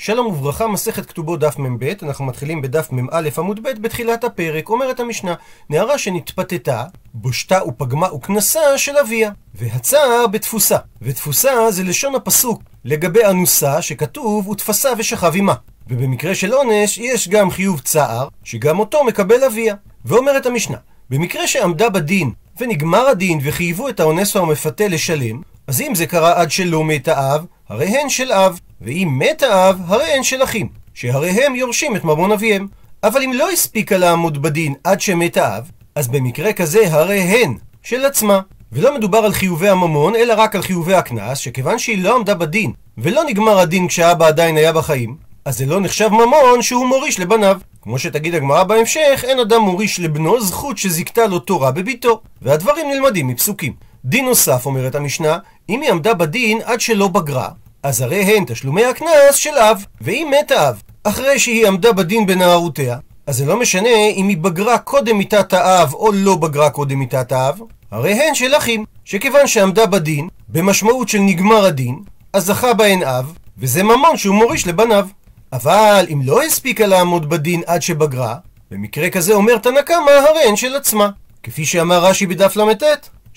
שלום וברכה, מסכת כתובות דף מ"ב, אנחנו מתחילים בדף מ"א עמוד ב' בתחילת הפרק, אומרת המשנה, נערה שנתפתתה, בושתה ופגמה וכנסה של אביה, והצער בתפוסה, ותפוסה זה לשון הפסוק לגבי אנוסה שכתוב ותפסה ושכב עמה, ובמקרה של עונש יש גם חיוב צער, שגם אותו מקבל אביה, ואומרת המשנה, במקרה שעמדה בדין ונגמר הדין וחייבו את האונס או המפתה לשלם, אז אם זה קרה עד שלא מת האב, הרי הן של אב, ואם מת האב, הרי הן של אחים, שהרי הם יורשים את ממון אביהם. אבל אם לא הספיקה לעמוד בדין עד שמת האב, אז במקרה כזה הרי הן של עצמה. ולא מדובר על חיובי הממון, אלא רק על חיובי הקנס, שכיוון שהיא לא עמדה בדין, ולא נגמר הדין כשאבא עדיין היה בחיים, אז זה לא נחשב ממון שהוא מוריש לבניו. כמו שתגיד הגמרא בהמשך, אין אדם מוריש לבנו זכות שזיכתה לו תורה בביתו. והדברים נלמדים מפסוקים. דין נוסף, אומרת המשנה, אם היא עמדה בדין עד שלא בגרה, אז הרי הן תשלומי הקנס של אב. ואם מת האב, אחרי שהיא עמדה בדין בנערותיה, אז זה לא משנה אם היא בגרה קודם מיתת האב או לא בגרה קודם מיתת האב, הרי הן של אחים, שכיוון שעמדה בדין, במשמעות של נגמר הדין, אז זכה בהן אב, וזה ממון שהוא מוריש לבניו. אבל אם לא הספיקה לעמוד בדין עד שבגרה, במקרה כזה אומר תנא קמא הרי הן של עצמה. כפי שאמר רש"י בדף ל"ט,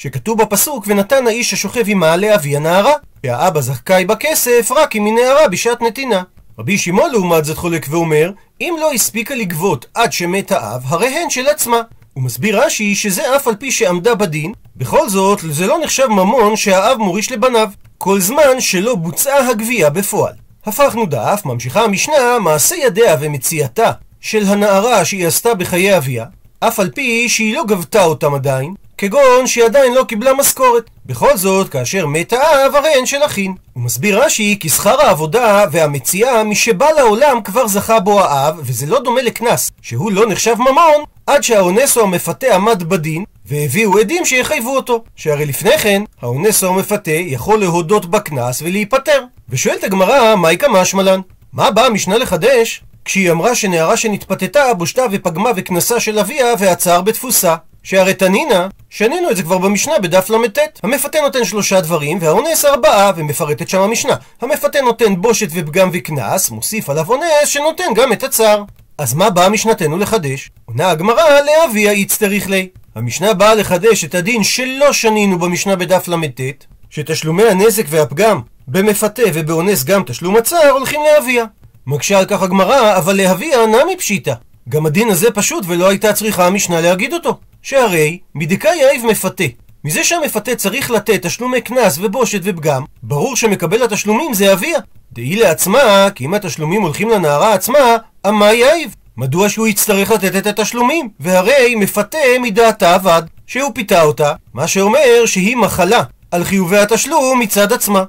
שכתוב בפסוק ונתן האיש השוכב עמה לאבי הנערה, שהאבא זכאי בכסף רק אם היא נערה בשעת נתינה. רבי שמעון לעומת זאת חולק ואומר, אם לא הספיקה לגבות עד שמת האב, הרי הן של עצמה. הוא מסביר רש"י שזה אף על פי שעמדה בדין, בכל זאת זה לא נחשב ממון שהאב מוריש לבניו, כל זמן שלא בוצעה הגבייה בפועל. הפכנו דף, ממשיכה המשנה, מעשה ידיה ומציאתה של הנערה שהיא עשתה בחיי אביה, אף על פי שהיא לא גבתה אותם עדיין, כגון שהיא עדיין לא קיבלה משכורת. בכל זאת, כאשר מת האב, הרי אין של אחין. הוא מסביר רש"י כי שכר העבודה והמציאה משבא לעולם כבר זכה בו האב, וזה לא דומה לקנס, שהוא לא נחשב ממון, עד שהאונס או המפתה עמד בדין, והביאו עדים שיחייבו אותו. שהרי לפני כן, האונס או המפתה יכול להודות בקנס ולהיפטר. ושואלת הגמרא, מהי כמשמלן? מה באה המשנה לחדש? כשהיא אמרה שנערה שנתפתתה, בושתה ופגמה וכנסה של אביה ועצר בתפוסה. שהרי תנינה, שנינו את זה כבר במשנה בדף ל"ט. המפתה נותן שלושה דברים, והאונס ארבעה, ומפרטת שם המשנה. המפתה נותן בושת ופגם וקנס, מוסיף עליו אונס שנותן גם את הצער. אז מה באה משנתנו לחדש? עונה הגמרא לאביה יצטריך לי. המשנה באה לחדש את הדין שלא שנינו במשנה בדף ל"ט, שתשלומי הנזק והפגם במפתה ובאונס גם תשלום הצער הולכים לאביה. מקשה על כך הגמרא, אבל לאביה נמי פשיטא. גם הדין הזה פשוט ולא הייתה צריכה המשנה להגיד אותו. שהרי מדקאי יאיב מפתה. מזה שהמפתה צריך לתת תשלומי קנס ובושת ופגם, ברור שמקבל התשלומים זה אביה. דהי לעצמה, כי אם התשלומים הולכים לנערה עצמה, אמה יאיב. מדוע שהוא יצטרך לתת את התשלומים? והרי מפתה מדעתה אבד, שהוא פיתה אותה, מה שאומר שהיא מחלה על חיובי התשלום מצד עצמה.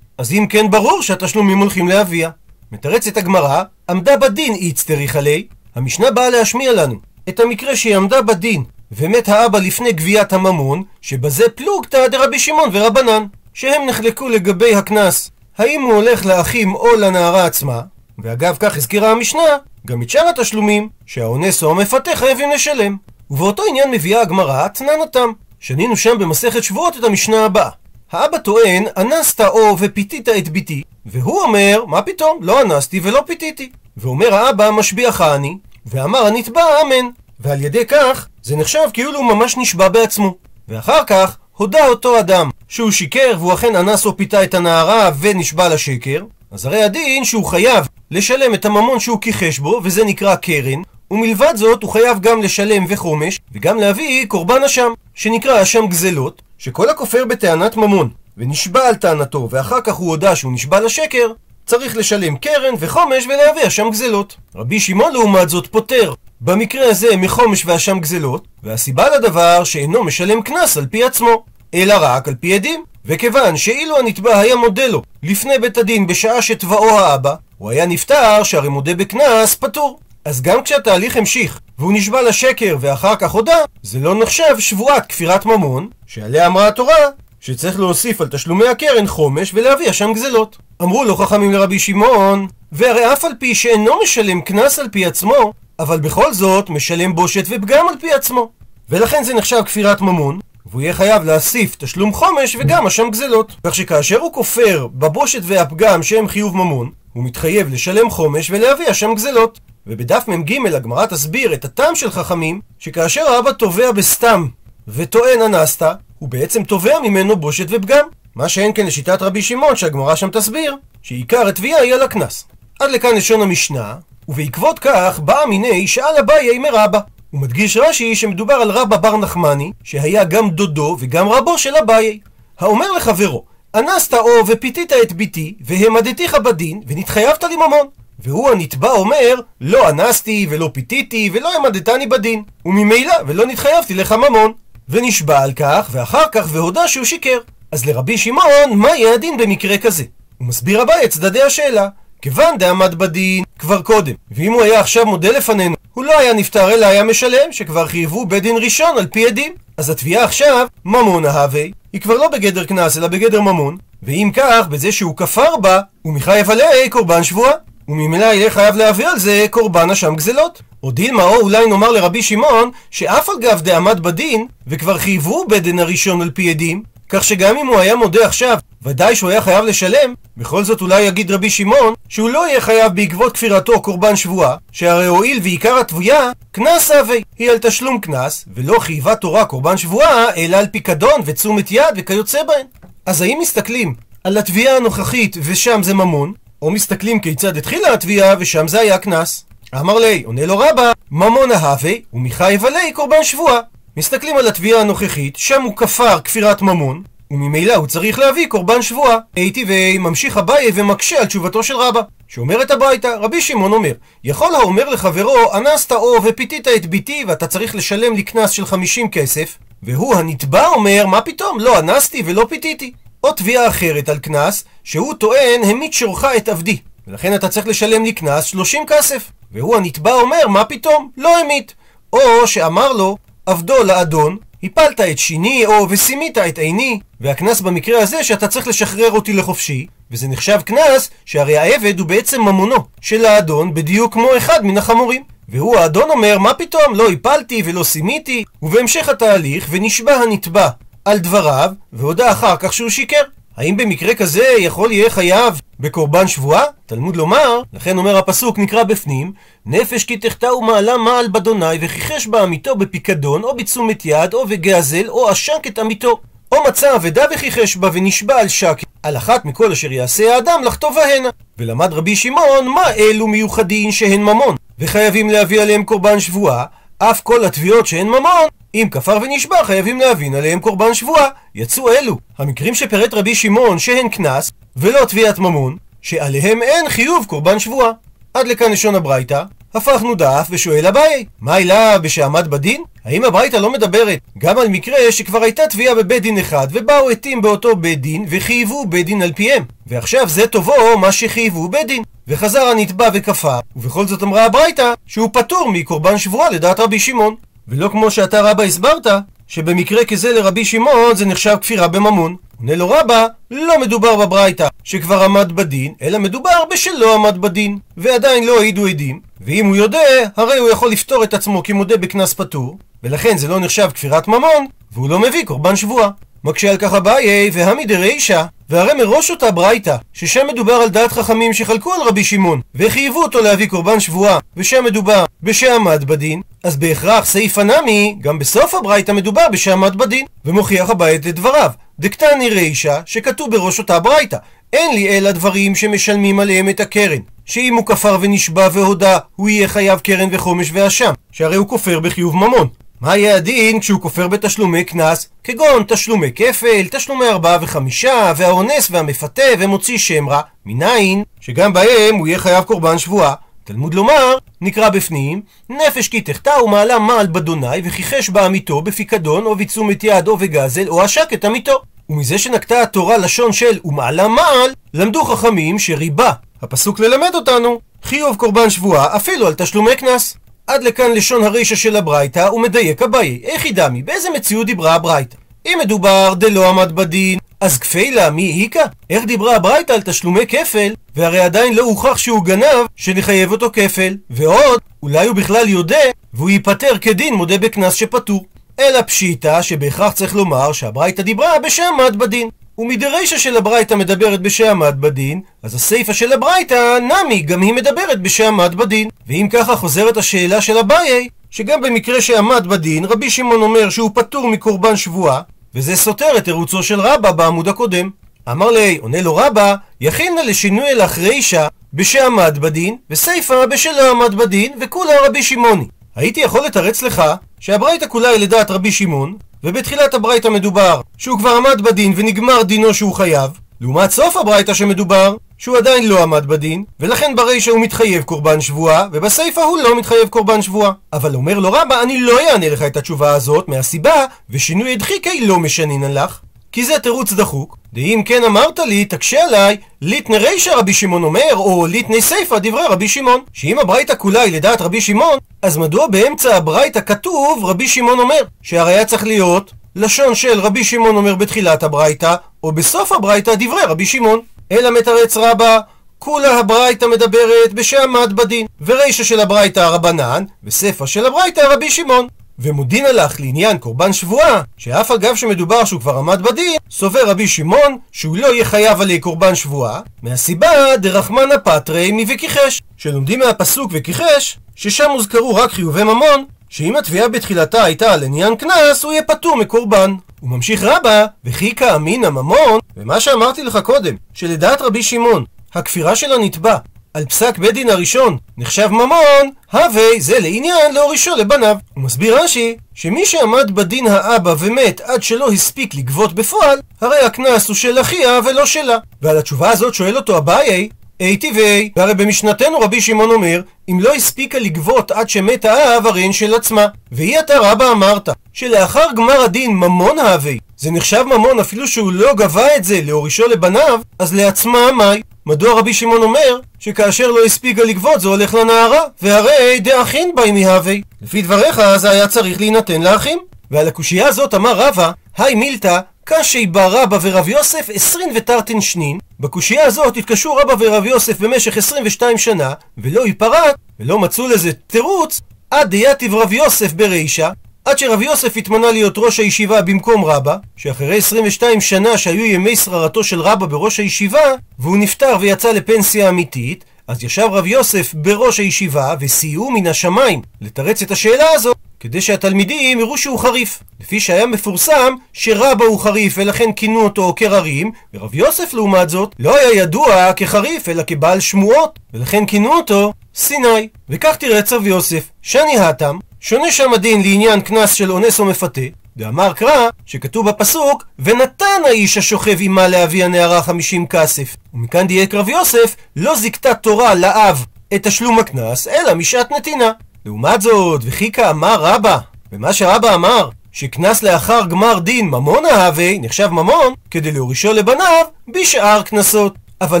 אז אם כן ברור שהתשלומים הולכים לאביה. מתרצת הגמרא, עמדה בדין איצטריך עלי, המשנה באה להשמיע לנו את המקרה שהיא עמדה בדין ומת האבא לפני גביית הממון, שבזה פלוגתא דרבי שמעון ורבנן, שהם נחלקו לגבי הקנס, האם הוא הולך לאחים או לנערה עצמה, ואגב כך הזכירה המשנה, גם את שאר התשלומים, שהאונס או המפתה חייבים לשלם. ובאותו עניין מביאה הגמרא תנן אותם. שנינו שם במסכת שבועות את המשנה הבאה. האבא טוען, אנסת או ופיתית את ביתי, והוא אומר, מה פתאום, לא אנסתי ולא פיתיתי. ואומר האבא, משביעך אני, ואמר הנתבע אמן. ועל ידי כך, זה נחשב כאילו הוא ממש נשבע בעצמו. ואחר כך, הודה אותו אדם שהוא שיקר והוא אכן אנס או פיתה את הנערה ונשבע לשקר, אז הרי הדין שהוא חייב לשלם את הממון שהוא כיחש בו, וזה נקרא קרן, ומלבד זאת הוא חייב גם לשלם וחומש, וגם להביא קורבן אשם, שנקרא אשם גזלות, שכל הכופר בטענת ממון, ונשבע על טענתו, ואחר כך הוא הודה שהוא נשבע לשקר, צריך לשלם קרן וחומש ולהביא אשם גזלות. רבי שמעון לעומת זאת פוטר במקרה הזה מחומש ואשם גזלות, והסיבה לדבר שאינו משלם קנס על פי עצמו, אלא רק על פי עדים. וכיוון שאילו הנתבע היה מודה לו לפני בית הדין בשעה שתבעו האבא, הוא היה נפטר שהרי מודה בקנס פטור. אז גם כשהתהליך המשיך, והוא נשבע לשקר ואחר כך הודה, זה לא נחשב שבועת כפירת ממון, שעליה אמרה התורה שצריך להוסיף על תשלומי הקרן חומש ולהביא אשם גזלות. אמרו לו חכמים לרבי שמעון, והרי אף על פי שאינו משלם קנס על פי עצמו, אבל בכל זאת משלם בושת ופגם על פי עצמו. ולכן זה נחשב כפירת ממון, והוא יהיה חייב להוסיף תשלום חומש וגם אשם גזלות. כך שכאשר הוא כופר בבושת והפגם שהם חיוב ממון, הוא מתחייב לשלם חומש ולהביא אשם גזלות. ובדף מ"ג הגמרא תסביר את הטעם של חכמים, שכאשר האבא תובע בסתם וטוען אנסת, הוא בעצם תובע ממנו בושת ופגם. מה שאין כן לשיטת רבי שמעון שהגמרא שם תסביר, שעיקר התביעה היא על הקנס. עד לכאן לשון המשנה, ובעקבות כך באה מיני שאל אביי מרבא. הוא מדגיש רש"י שמדובר על רבא בר נחמני, שהיה גם דודו וגם רבו של אביי. האומר לחברו, אנסת או ופיתית את ביתי, והעמדתיך בדין, ונתחייבת לי ממון. והוא הנתבע אומר, לא אנסתי ולא פיתיתי ולא העמדתני בדין, וממילא ולא נתחייבתי לך ממון. ונשבע על כך, ואחר כך והודה שהוא שיקר. אז לרבי שמעון, מה יהיה הדין במקרה כזה? הוא מסביר אביי את צדדי השאלה. כיוון דעמד בדין כבר קודם, ואם הוא היה עכשיו מודה לפנינו, הוא לא היה נפטר אלא היה משלם, שכבר חייבו בית דין ראשון על פי עדים. אז התביעה עכשיו, ממון ההווה, היא כבר לא בגדר קנס אלא בגדר ממון, ואם כך, בזה שהוא כפר בה, הוא מחייב עליה קורבן שבועה. וממילא יהיה חייב להביא על זה קורבן אשם גזלות. או דילמה, או אולי נאמר לרבי שמעון, שאף על גב דעמד בדין, וכבר חייבו בית דין הראשון על פי עדים, כך שגם אם הוא היה מודה עכשיו, ודאי שהוא היה חייב לשלם, בכל זאת אולי יגיד רבי שמעון, שהוא לא יהיה חייב בעקבות כפירתו קורבן שבועה, שהרי הואיל ועיקר התבויה, קנס אבי, היא על תשלום קנס, ולא חייבה תורה קורבן שבועה, אלא על פיקדון ותשומת יד וכיוצא בהן. אז האם מסתכלים על התביעה הנוכחית ושם זה ממון, או מסתכלים כיצד התחילה התביעה ושם זה היה קנס? אמר לי, עונה לו רבא, ממון ההווה, ומחייב עלי קורבן שבועה. מסתכלים על התביעה הנוכחית, שם הוא כפר כפירת ממון, וממילא הוא צריך להביא קורבן שבועה. הייתי וממשיך אביי ומקשה על תשובתו של רבא, שאומרת הביתה, רבי שמעון אומר, יכול האומר לחברו, אנסת או ופיתית את ביתי ואתה צריך לשלם לי קנס של 50 כסף, והוא הנתבע אומר, מה פתאום, לא אנסתי ולא פיתיתי. או תביעה אחרת על קנס, שהוא טוען, המית שורך את עבדי, ולכן אתה צריך לשלם לי קנס 30 כסף. והוא הנתבע אומר, מה פתאום, לא המית. או שאמר לו, עבדו לאדון, הפלת את שיני או וסימית את עיני, והקנס במקרה הזה שאתה צריך לשחרר אותי לחופשי, וזה נחשב קנס שהרי העבד הוא בעצם ממונו של האדון בדיוק כמו אחד מן החמורים. והוא האדון אומר, מה פתאום, לא הפלתי ולא סימיתי, ובהמשך התהליך, ונשבע הנתבע על דבריו, והודה אחר כך שהוא שיקר. האם במקרה כזה יכול יהיה חייב בקורבן שבועה? תלמוד לומר, לכן אומר הפסוק נקרא בפנים, נפש כי תחטא ומעלה מעל באדוני וכיחש בעמיתו בפיקדון או בתשומת יד או בגזל או עשק את עמיתו. או מצא אבדה וכיחש בה ונשבע על שק, על אחת מכל אשר יעשה האדם לחטוא בהנה. ולמד רבי שמעון מה אלו מיוחדין שהן ממון, וחייבים להביא עליהם קורבן שבועה, אף כל התביעות שהן ממון, אם כפר ונשבע חייבים להבין עליהם קורבן שבועה. יצאו אלו המקרים שפירט רבי שמעון שהן קנס, ולא תביעת ממון, שעליהם אין חיוב קורבן שבועה. עד לכאן לשון הברייתא, הפכנו דף ושואל אביי, מה העילה בשעמד בדין? האם הברייתא לא מדברת? גם על מקרה שכבר הייתה תביעה בבית דין אחד ובאו עתים באותו בית דין וחייבו בית דין על פיהם. ועכשיו זה טובו מה שחייבו בית דין. וחזר הנתבע וכפר ובכל זאת אמרה הברייתא שהוא פטור מקורבן שבועה לדעת רבי שמעון. ולא כמו שאתה רבא הסברת שבמקרה כזה לרבי שמעון זה נחשב כפירה בממון עונה לו רבא, לא מדובר בברייתא שכבר עמד בדין, אלא מדובר בשלא עמד בדין, ועדיין לא העידו עדים, ואם הוא יודע, הרי הוא יכול לפתור את עצמו כמודה בקנס פטור, ולכן זה לא נחשב כפירת ממון, והוא לא מביא קורבן שבועה. מקשה על כך אביי, והמי דרישא, והרי מראש אותה ברייתא, ששם מדובר על דעת חכמים שחלקו על רבי שמעון, וחייבו אותו להביא קורבן שבועה, ושם מדובר בשעמד בדין, אז בהכרח סעיף הנמי, גם בסוף הברייתא מדובר בשעמד בדין, ומוכיח הבית את דבריו. דקתני רישא, שכתוב בראש אותה ברייתא, אין לי אלא דברים שמשלמים עליהם את הקרן. שאם הוא כפר ונשבע והודה, הוא יהיה חייב קרן וחומש ואשם, שהרי הוא כופר בחיוב ממון. מה יהיה הדין כשהוא כופר בתשלומי קנס, כגון תשלומי כפל, תשלומי ארבעה וחמישה, והאונס והמפתה ומוציא שם רע, מניין שגם בהם הוא יהיה חייב קורבן שבועה. תלמוד לומר, נקרא בפנים, נפש כי תחטא ומעלה מעל בדוני וכיחש בעמיתו בפיקדון או בתשומת יד או בגזל או עשק את עמיתו. ומזה שנקטה התורה לשון של ומעלה מעל, למדו חכמים שריבה, הפסוק ללמד אותנו, חיוב קורבן שבועה אפילו על תשלומי קנס. עד לכאן לשון הרישא של הברייתא, הוא מדייק אביי. איך היא דמי? באיזה מציאות דיברה הברייתא? אם מדובר דלא עמד בדין, אז כפילה מי היכא? איך דיברה הברייתא על תשלומי כפל, והרי עדיין לא הוכח שהוא גנב, שנחייב אותו כפל. ועוד, אולי הוא בכלל יודע, והוא ייפטר כדין מודה בקנס שפטור. אלא פשיטא שבהכרח צריך לומר שהברייתא דיברה בשם עמד בדין. ומדרישא של הברייתא מדברת בשעמד בדין, אז הסיפא של הברייתא נמי, גם היא מדברת בשעמד בדין. ואם ככה חוזרת השאלה של אביי, שגם במקרה שעמד בדין, רבי שמעון אומר שהוא פטור מקורבן שבועה, וזה סותר את תירוצו של רבא בעמוד הקודם. אמר לי, עונה לו רבא, יכינה לשינוי אלך רישא בשעמד בדין, וסיפא בשלא עמד בדין, וכולה רבי שמעוני. הייתי יכול לתרץ לך שהברייתא כולה היא לדעת רבי שמעון, ובתחילת הברייתא מדובר שהוא כבר עמד בדין ונגמר דינו שהוא חייב, לעומת סוף הברייתא שמדובר שהוא עדיין לא עמד בדין, ולכן ברישא הוא מתחייב קורבן שבועה, ובסיפא הוא לא מתחייב קורבן שבועה. אבל אומר לו רבא, אני לא אענה לך את התשובה הזאת, מהסיבה, ושינוי הדחיקי לא משנינן לך. כי זה תירוץ דחוק, דאם כן אמרת לי, תקשה עליי, ליטני רישא רבי שמעון אומר, או ליטני סיפא דברי רבי שמעון. שאם הברייתא כולה היא לדעת רבי שמעון, אז מדוע באמצע הברייתא כתוב רבי שמעון אומר? שהרי היה צריך להיות לשון של רבי שמעון אומר בתחילת הברייתא, או בסוף הברייתא דברי רבי שמעון. אלא מתרץ רבה, כולה הברייתא מדברת בשעמד בדין, ורישא של הברייתא הרבנן, וסיפא של הברייתא רבי שמעון. ומודין הלך לעניין קורבן שבועה, שאף על גב שמדובר שהוא כבר עמד בדין, סובר רבי שמעון שהוא לא יהיה חייב עלי קורבן שבועה, מהסיבה דרחמנא פטרי מווכיחש, שלומדים מהפסוק וכיחש, ששם הוזכרו רק חיובי ממון, שאם התביעה בתחילתה הייתה על עניין קנס, הוא יהיה פטור מקורבן. הוא ממשיך רבה, וכי כאמינא ממון, ומה שאמרתי לך קודם, שלדעת רבי שמעון, הכפירה של הנתבע על פסק בית דין הראשון נחשב ממון, הווה זה לעניין להורישו לבניו. הוא מסביר רש"י, שמי שעמד בדין האבא ומת עד שלא הספיק לגבות בפועל, הרי הקנס הוא של אחיה ולא שלה. ועל התשובה הזאת שואל אותו אביי, אי טבעי, והרי במשנתנו רבי שמעון אומר, אם לא הספיקה לגבות עד שמת האב, הרי הן של עצמה. והיא אתה רבא אמרת, שלאחר גמר הדין ממון האבי, זה נחשב ממון אפילו שהוא לא גבה את זה להורישו לבניו, אז לעצמה מאי? מדוע רבי שמעון אומר שכאשר לא הספיקה לגבות זה הולך לנערה, והרי דאחין בי מהווה. לפי דבריך זה היה צריך להינתן לאחים. ועל הקושייה הזאת אמר רבא, היי מילתא קשי בה רבא ורב יוסף עשרים ותרתין שנין. בקושייה הזאת התקשו רבא ורב יוסף במשך 22 שנה, ולא ייפרט, ולא מצאו לזה תירוץ, עד דייתיב רב יוסף ברישא, עד שרב יוסף התמנה להיות ראש הישיבה במקום רבא, שאחרי 22 שנה שהיו ימי שררתו של רבא בראש הישיבה, והוא נפטר ויצא לפנסיה אמיתית, אז ישב רב יוסף בראש הישיבה וסייעו מן השמיים לתרץ את השאלה הזו כדי שהתלמידים יראו שהוא חריף. לפי שהיה מפורסם שרבא הוא חריף ולכן כינו אותו קררים, ורב יוסף לעומת זאת לא היה ידוע כחריף אלא כבעל שמועות, ולכן כינו אותו סיני. וכך תראה רב יוסף, שאני האטם, שונה שם הדין לעניין קנס של אונס או מפתה, ואמר קרא, שכתוב בפסוק, ונתן האיש השוכב עמה לאבי הנערה חמישים כסף. ומכאן דייק רב יוסף, לא זיכתה תורה לאב את תשלום הקנס, אלא משעת נתינה. לעומת זאת, וחיכה אמר רבא, ומה שרבא אמר, שקנס לאחר גמר דין ממון אהבי, נחשב ממון, כדי להורישו לבניו, בשאר קנסות. אבל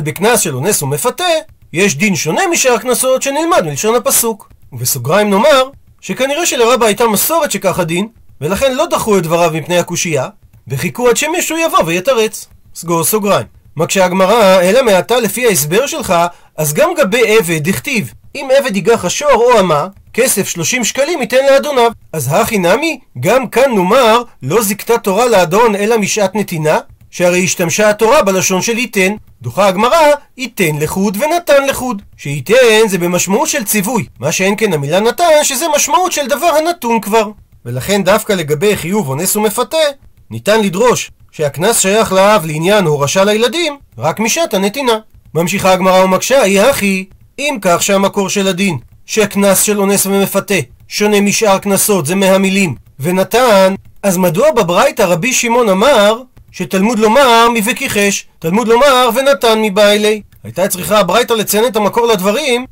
בקנס של אונס ומפתה, יש דין שונה משאר קנסות שנלמד מלשון הפסוק. ובסוגריים נאמר, שכנראה שלרבא הייתה מסורת שכך הדין, ולכן לא דחו את דבריו מפני הקושייה, וחיכו עד שמישהו יבוא ויתרץ. סגור סוגריים. מקשה הגמרא, אלא מעתה לפי ההסבר שלך, אז גם גבי עבד דכתיב, אם עבד ייגח השור או אמה, כסף 30 שקלים ייתן לאדוניו. אז הכי נמי, גם כאן נאמר, לא זיכתה תורה לאדון אלא משעת נתינה, שהרי השתמשה התורה בלשון של ייתן. דוחה הגמרא, ייתן לחוד ונתן לחוד. שייתן זה במשמעות של ציווי, מה שאין כן המילה נתן, שזה משמעות של דבר הנתון כבר. ולכן דווקא לגבי חיוב אונס ומפתה, ניתן לדרוש שהקנס שייך לאב לעניין הורשה לילדים, רק משעת הנתינה. ממשיכה הגמרא ומקשה, היא הכי, אם כך שהמקור של הדין, שקנס של אונס ומפתה שונה משאר קנסות, זה מהמילים, ונתן, אז מדוע בברייתא רבי שמעון אמר שתלמוד לומר מבכיחש, תלמוד לומר ונתן מבעילי. הייתה צריכה הברייתא לציין את המקור לדברים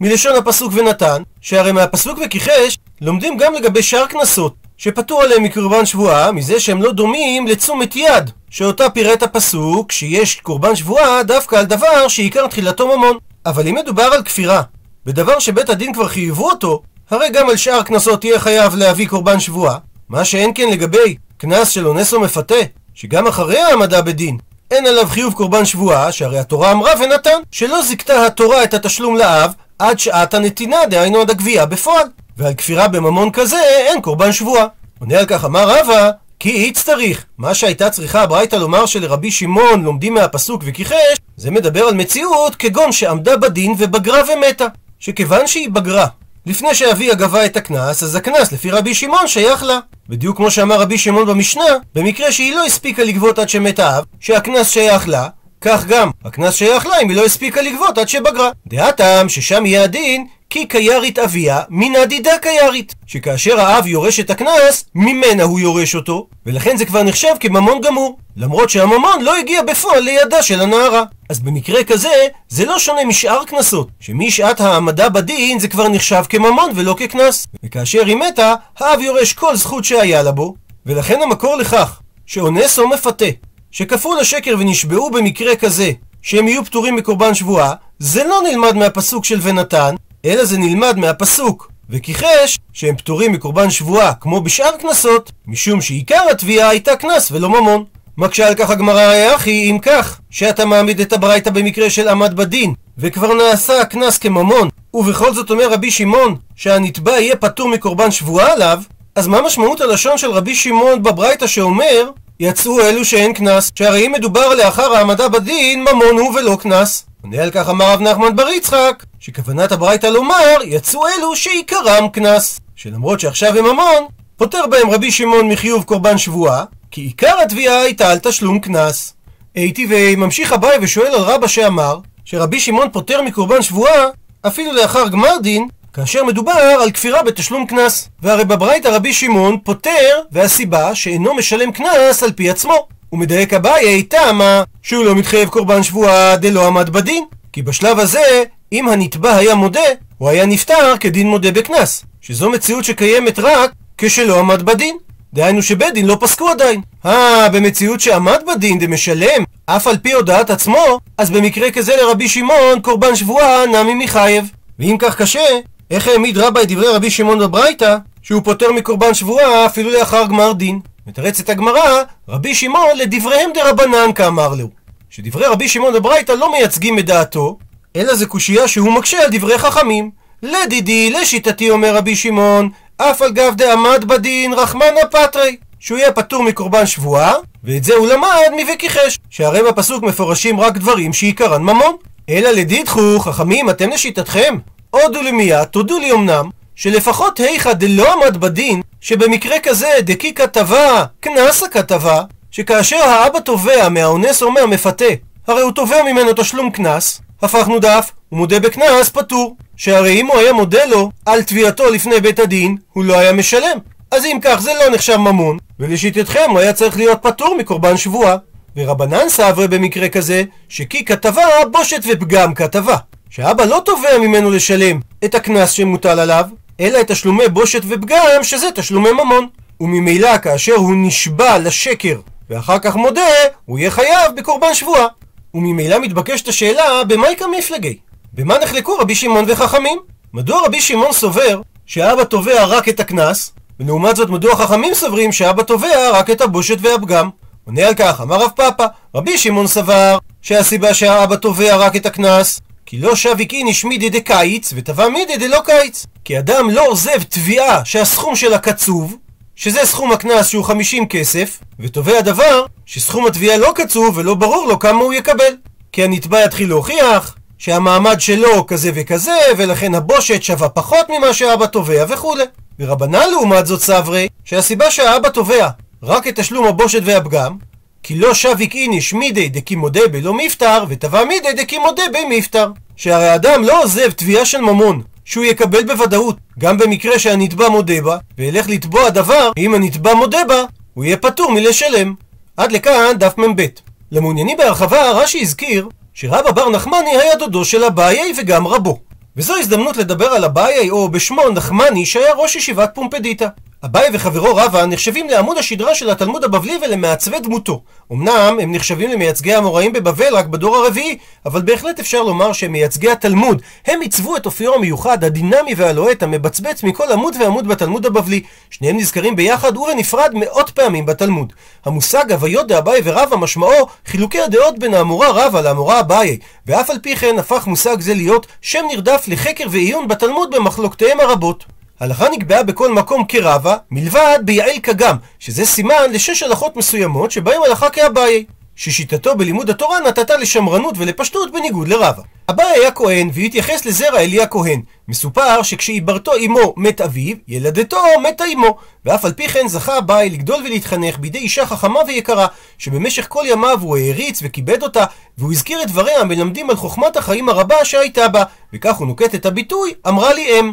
מלשון הפסוק ונתן, שהרי מהפסוק וכיחש לומדים גם לגבי שאר קנסות, שפטור עליהם מקורבן שבועה, מזה שהם לא דומים לתשומת יד, שאותה פירט הפסוק, שיש קורבן שבועה דווקא על דבר שעיקר תחילתו ממון. אבל אם מדובר על כפירה, בדבר שבית הדין כבר חייבו אותו, הרי גם על שאר קנסות תהיה חייב להביא קורבן שבועה, מה שאין כן לגבי קנס של אונס או מפתה, שגם אחרי העמדה בדין אין עליו חיוב קורבן שבועה, שהרי התורה אמרה ונתן, שלא זיכתה התורה את התשלום לאב עד שעת הנתינה, דהיינו עד הגבייה בפועל. ועל כפירה בממון כזה אין קורבן שבועה. עונה על כך אמר רבא, כי איץ צריך. מה שהייתה צריכה הברייתא לומר שלרבי שמעון לומדים מהפסוק וכיחש, זה מדבר על מציאות כגון שעמדה בדין ובגרה ומתה. שכיוון שהיא בגרה, לפני שאביה גבה את הקנס, אז הקנס לפי רבי שמעון שייך לה. בדיוק כמו שאמר רבי שמעון במשנה, במקרה שהיא לא הספיקה לגבות עד שמת האב, שהקנס שייך לה, כך גם הקנס שייך לה אם היא לא הספיקה לגבות עד שבגרה. דעתם ששם יהיה הדין כי קיירית אביה מן עדידה קיירית, שכאשר האב יורש את הקנס, ממנה הוא יורש אותו, ולכן זה כבר נחשב כממון גמור, למרות שהממון לא הגיע בפועל לידה של הנערה. אז במקרה כזה, זה לא שונה משאר קנסות, שמשעת העמדה בדין זה כבר נחשב כממון ולא כקנס. וכאשר היא מתה, האב יורש כל זכות שהיה לה בו, ולכן המקור לכך שאונס או מפתה, שכפו לשקר ונשבעו במקרה כזה, שהם יהיו פטורים מקורבן שבועה, זה לא נלמד מהפסוק של ונתן, אלא זה נלמד מהפסוק. וכיחש שהם פטורים מקורבן שבועה כמו בשאר קנסות, משום שעיקר התביעה הייתה קנס ולא ממון. מקשה על כך הגמרא, אחי, אם כך, שאתה מעמיד את הברייתא במקרה של עמד בדין, וכבר נעשה הקנס כממון, ובכל זאת אומר רבי שמעון, שהנתבע יהיה פטור מקורבן שבועה עליו, אז מה משמעות הלשון של רבי שמעון בברייתא שאומר, יצאו אלו שאין קנס, שהרי אם מדובר לאחר העמדה בדין, ממון הוא ולא קנס. עונה על כך אמר רב נחמן בר יצחק, שכוונת הברייתא לומר, יצאו אלו שעיקרם קנס. שלמרות שעכשיו הם ממון, פוטר בהם רבי שמעון מחיוב קורבן שבועה, כי עיקר התביעה הייתה על תשלום קנס. הייתי וממשיך אביי ושואל על רבא שאמר, שרבי שמעון פוטר מקורבן שבועה, אפילו לאחר גמר דין, כאשר מדובר על כפירה בתשלום קנס. והרי בברייתא רבי שמעון פוטר, והסיבה שאינו משלם קנס על פי עצמו. ומדייק אביי תמה שהוא לא מתחייב קורבן שבועה דלא עמד בדין. כי בשלב הזה, אם הנתבע היה מודה, הוא היה נפטר כדין מודה בקנס. שזו מציאות שקיימת רק כשלא עמד בדין. דהיינו שבית דין לא פסקו עדיין. אה, במציאות שעמד בדין דמשלם, אף על פי הודעת עצמו, אז במקרה כזה לרבי שמעון קורבן שבועה נמי מחייב. ואם כך קשה, איך העמיד רבא את דברי רבי שמעון בברייתא, שהוא פוטר מקורבן שבועה אפילו לאחר גמר דין? מתרצת הגמרא, רבי שמעון לדבריהם דרבנן כאמר לו. שדברי רבי שמעון בברייתא לא מייצגים את דעתו, אלא זה קושייה שהוא מקשה על דברי חכמים. לדידי, לשיטתי אומר רבי שמעון, אף על גב דעמד בדין רחמנא פטרי, שהוא יהיה פטור מקורבן שבועה, ואת זה הוא למד מ"וכיחש", שהרי בפסוק מפורשים רק דברים שעיקרן ממון. אלא לדידכו, חכמים, אתם לשיטתכם, הודו למיד, תודו לי אמנם, שלפחות היכא דלא עמד בדין, שבמקרה כזה דקי כתבה, קנס הכתבה, שכאשר האבא תובע מהאונס או מהמפתה, הרי הוא תובע ממנו תשלום קנס, הפכנו דף, הוא מודה בקנס, פטור. שהרי אם הוא היה מודה לו על תביעתו לפני בית הדין, הוא לא היה משלם. אז אם כך זה לא נחשב ממון, ולשיטתכם הוא היה צריך להיות פטור מקורבן שבועה. ורבנן סברי במקרה כזה, שכי כתבה בושת ופגם כתבה. שאבא לא תובע ממנו לשלם את הקנס שמוטל עליו, אלא את תשלומי בושת ופגם, שזה תשלומי ממון. וממילא כאשר הוא נשבע לשקר ואחר כך מודה, הוא יהיה חייב בקורבן שבועה. וממילא מתבקשת השאלה, במאי כמפלגי? במה נחלקו רבי שמעון וחכמים? מדוע רבי שמעון סובר שאבא תובע רק את הקנס, ולעומת זאת מדוע חכמים סוברים שאבא תובע רק את הבושת והפגם? עונה על כך, אמר רב פאפא, רבי שמעון סבר שהסיבה שהאבא תובע רק את הקנס כי לא שב יקין השמידי דקיץ ותבע מידי דלא קיץ. כי אדם לא עוזב תביעה שהסכום שלה קצוב, שזה סכום הקנס שהוא 50 כסף, ותובע דבר שסכום התביעה לא קצוב ולא ברור לו כמה הוא יקבל. כי הנתבע יתחיל להוכיח שהמעמד שלו כזה וכזה, ולכן הבושת שווה פחות ממה שהאבא תובע וכולי. ורבנן לעומת זאת סברי, שהסיבה שהאבא תובע רק את תשלום הבושת והפגם, כי לא שביק איניש מידי דקי מודה בלא מפטר, ותבע מידי דקי מודה במפטר. שהרי אדם לא עוזב תביעה של ממון, שהוא יקבל בוודאות, גם במקרה שהנתבע מודה בה, וילך לתבוע דבר, אם הנתבע מודה בה, הוא יהיה פטור מלשלם. עד לכאן דף מ"ב. למעוניינים בהרחבה, רש"י הזכיר שרבא בר נחמני היה דודו של אביי וגם רבו. וזו הזדמנות לדבר על אביי, או בשמו נחמני, שהיה ראש ישיבת פומפדיטה. אביי וחברו רבא נחשבים לעמוד השדרה של התלמוד הבבלי ולמעצבי דמותו. אמנם הם נחשבים למייצגי המוראים בבבל רק בדור הרביעי, אבל בהחלט אפשר לומר שהם מייצגי התלמוד. הם עיצבו את אופיו המיוחד, הדינמי והלוהט, המבצבץ מכל עמוד ועמוד בתלמוד הבבלי. שניהם נזכרים ביחד ובנפרד מאות פעמים בתלמוד. המושג הוויות דאביי ורבא משמעו חילוקי הדעות בין האמורה רבא לאמורה אביי, ואף על פי כן הפך מושג זה להיות שם נרדף לחקר ועיון בתלמוד במחלוקתיהם הרבות. הלכה נקבעה בכל מקום כרבה, מלבד ביעל כגם, שזה סימן לשש הלכות מסוימות שבהם הלכה כאביי. ששיטתו בלימוד התורה נתתה לשמרנות ולפשטות בניגוד לרבה. אביי היה כהן והתייחס לזרע עלי הכהן. מסופר שכשעיברתו אמו מת אביו, ילדתו מתה אמו. ואף על פי כן זכה אביי לגדול ולהתחנך בידי אישה חכמה ויקרה, שבמשך כל ימיו הוא העריץ וכיבד אותה, והוא הזכיר את דבריה המלמדים על חוכמת החיים הרבה שהייתה בה, וכך הוא נוקט את הביטוי, אמרה לי אם.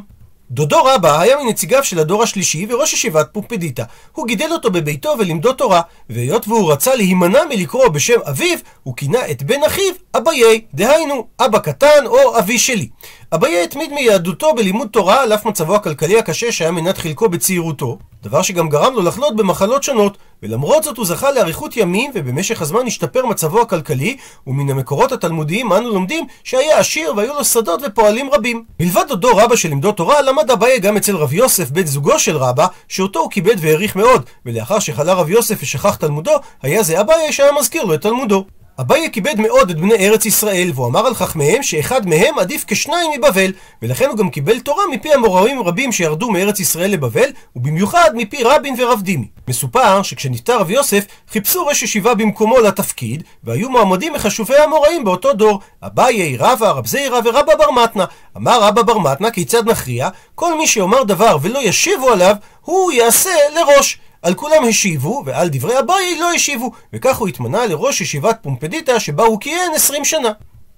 דודו רבא היה מנציגיו של הדור השלישי וראש ישיבת פומפדיטה. הוא גידל אותו בביתו ולימדו תורה, והיות והוא רצה להימנע מלקרוא בשם אביו, הוא כינה את בן אחיו אביי, דהיינו אבא קטן או אבי שלי. אביי התמיד מיהדותו בלימוד תורה על אף מצבו הכלכלי הקשה שהיה מנת חלקו בצעירותו, דבר שגם גרם לו לחלות במחלות שונות, ולמרות זאת הוא זכה לאריכות ימים, ובמשך הזמן השתפר מצבו הכלכלי, ומן המקורות התלמודיים אנו לומדים שהיה עשיר והיו לו שדות ופועלים רבים. מלבד דודו רבא שלימדו תורה, למד אביי גם אצל רב יוסף, בן זוגו של רבא, שאותו הוא כיבד והעריך מאוד, ולאחר שחלה רב יוסף ושכח תלמודו, היה זה אביי שהיה מזכיר לו את תלמודו. אביי כיבד מאוד את בני ארץ ישראל, והוא אמר על חכמיהם שאחד מהם עדיף כשניים מבבל, ולכן הוא גם קיבל תורה מפי המוראים רבים שירדו מארץ ישראל לבבל, ובמיוחד מפי רבין ורב דימי. מסופר שכשנפטר רב יוסף, חיפשו ראש ישיבה במקומו לתפקיד, והיו מועמדים מחשובי המוראים באותו דור, אביי, רבא, רב זיירא ורבא בר מתנה. אמר רבא בר מתנה, כיצד נכריע? כל מי שיאמר דבר ולא ישיבו עליו, הוא יעשה לראש. על כולם השיבו, ועל דברי אביי לא השיבו, וכך הוא התמנה לראש ישיבת פומפדיטה שבה הוא כיהן עשרים שנה.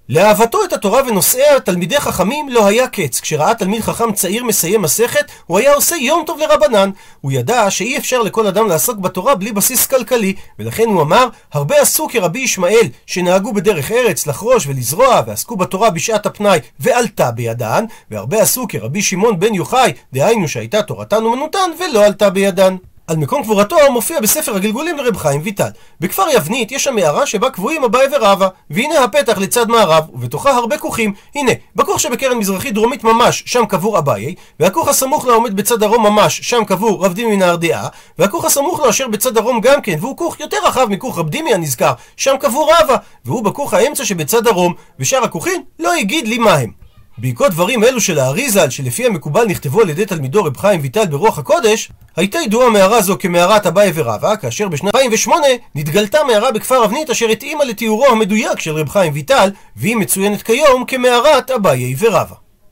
לאהבתו את התורה ונושאיה, תלמידי חכמים לא היה קץ. כשראה תלמיד חכם צעיר מסיים מסכת, הוא היה עושה יום טוב לרבנן. הוא ידע שאי אפשר לכל אדם לעסוק בתורה בלי בסיס כלכלי, ולכן הוא אמר, הרבה עשו כרבי ישמעאל, שנהגו בדרך ארץ לחרוש ולזרוע, ועסקו בתורה בשעת הפנאי, ועלתה בידן, והרבה עשו כרבי שמעון בן יוחאי, דהיינו שהייתה תורתן אומנותן, ולא עלתה בידן. על מקום קבורתו מופיע בספר הגלגולים לרב חיים ויטל. בכפר יבנית יש שם מערה שבה קבועים אביי ורבא, והנה הפתח לצד מערב, ובתוכה הרבה כוכים. הנה, בכוך שבקרן מזרחית דרומית ממש, שם קבור אביי, והכוך הסמוך לה עומד בצד דרום ממש, שם קבור רב דימי נהרדעה, והכוך הסמוך לו אשר בצד דרום גם כן, והוא כוך יותר רחב מכוך רב דימי הנזכר, שם קבור רבא, והוא בכוך האמצע שבצד דרום, ושאר הכוכים לא הגיד לי מה הם. בעקבות דברים אלו של האריזל, שלפי המקובל נכתבו על ידי תלמידו רב חיים ויטל ברוח הקודש, הייתה ידועה מערה זו כמערת אביי ורבא, כאשר בשנת 2008 נתגלתה מערה בכפר אבנית אשר התאימה לתיאורו המדויק של רב חיים ויטל, והיא מצוינת כיום כמערת אביי ורבא.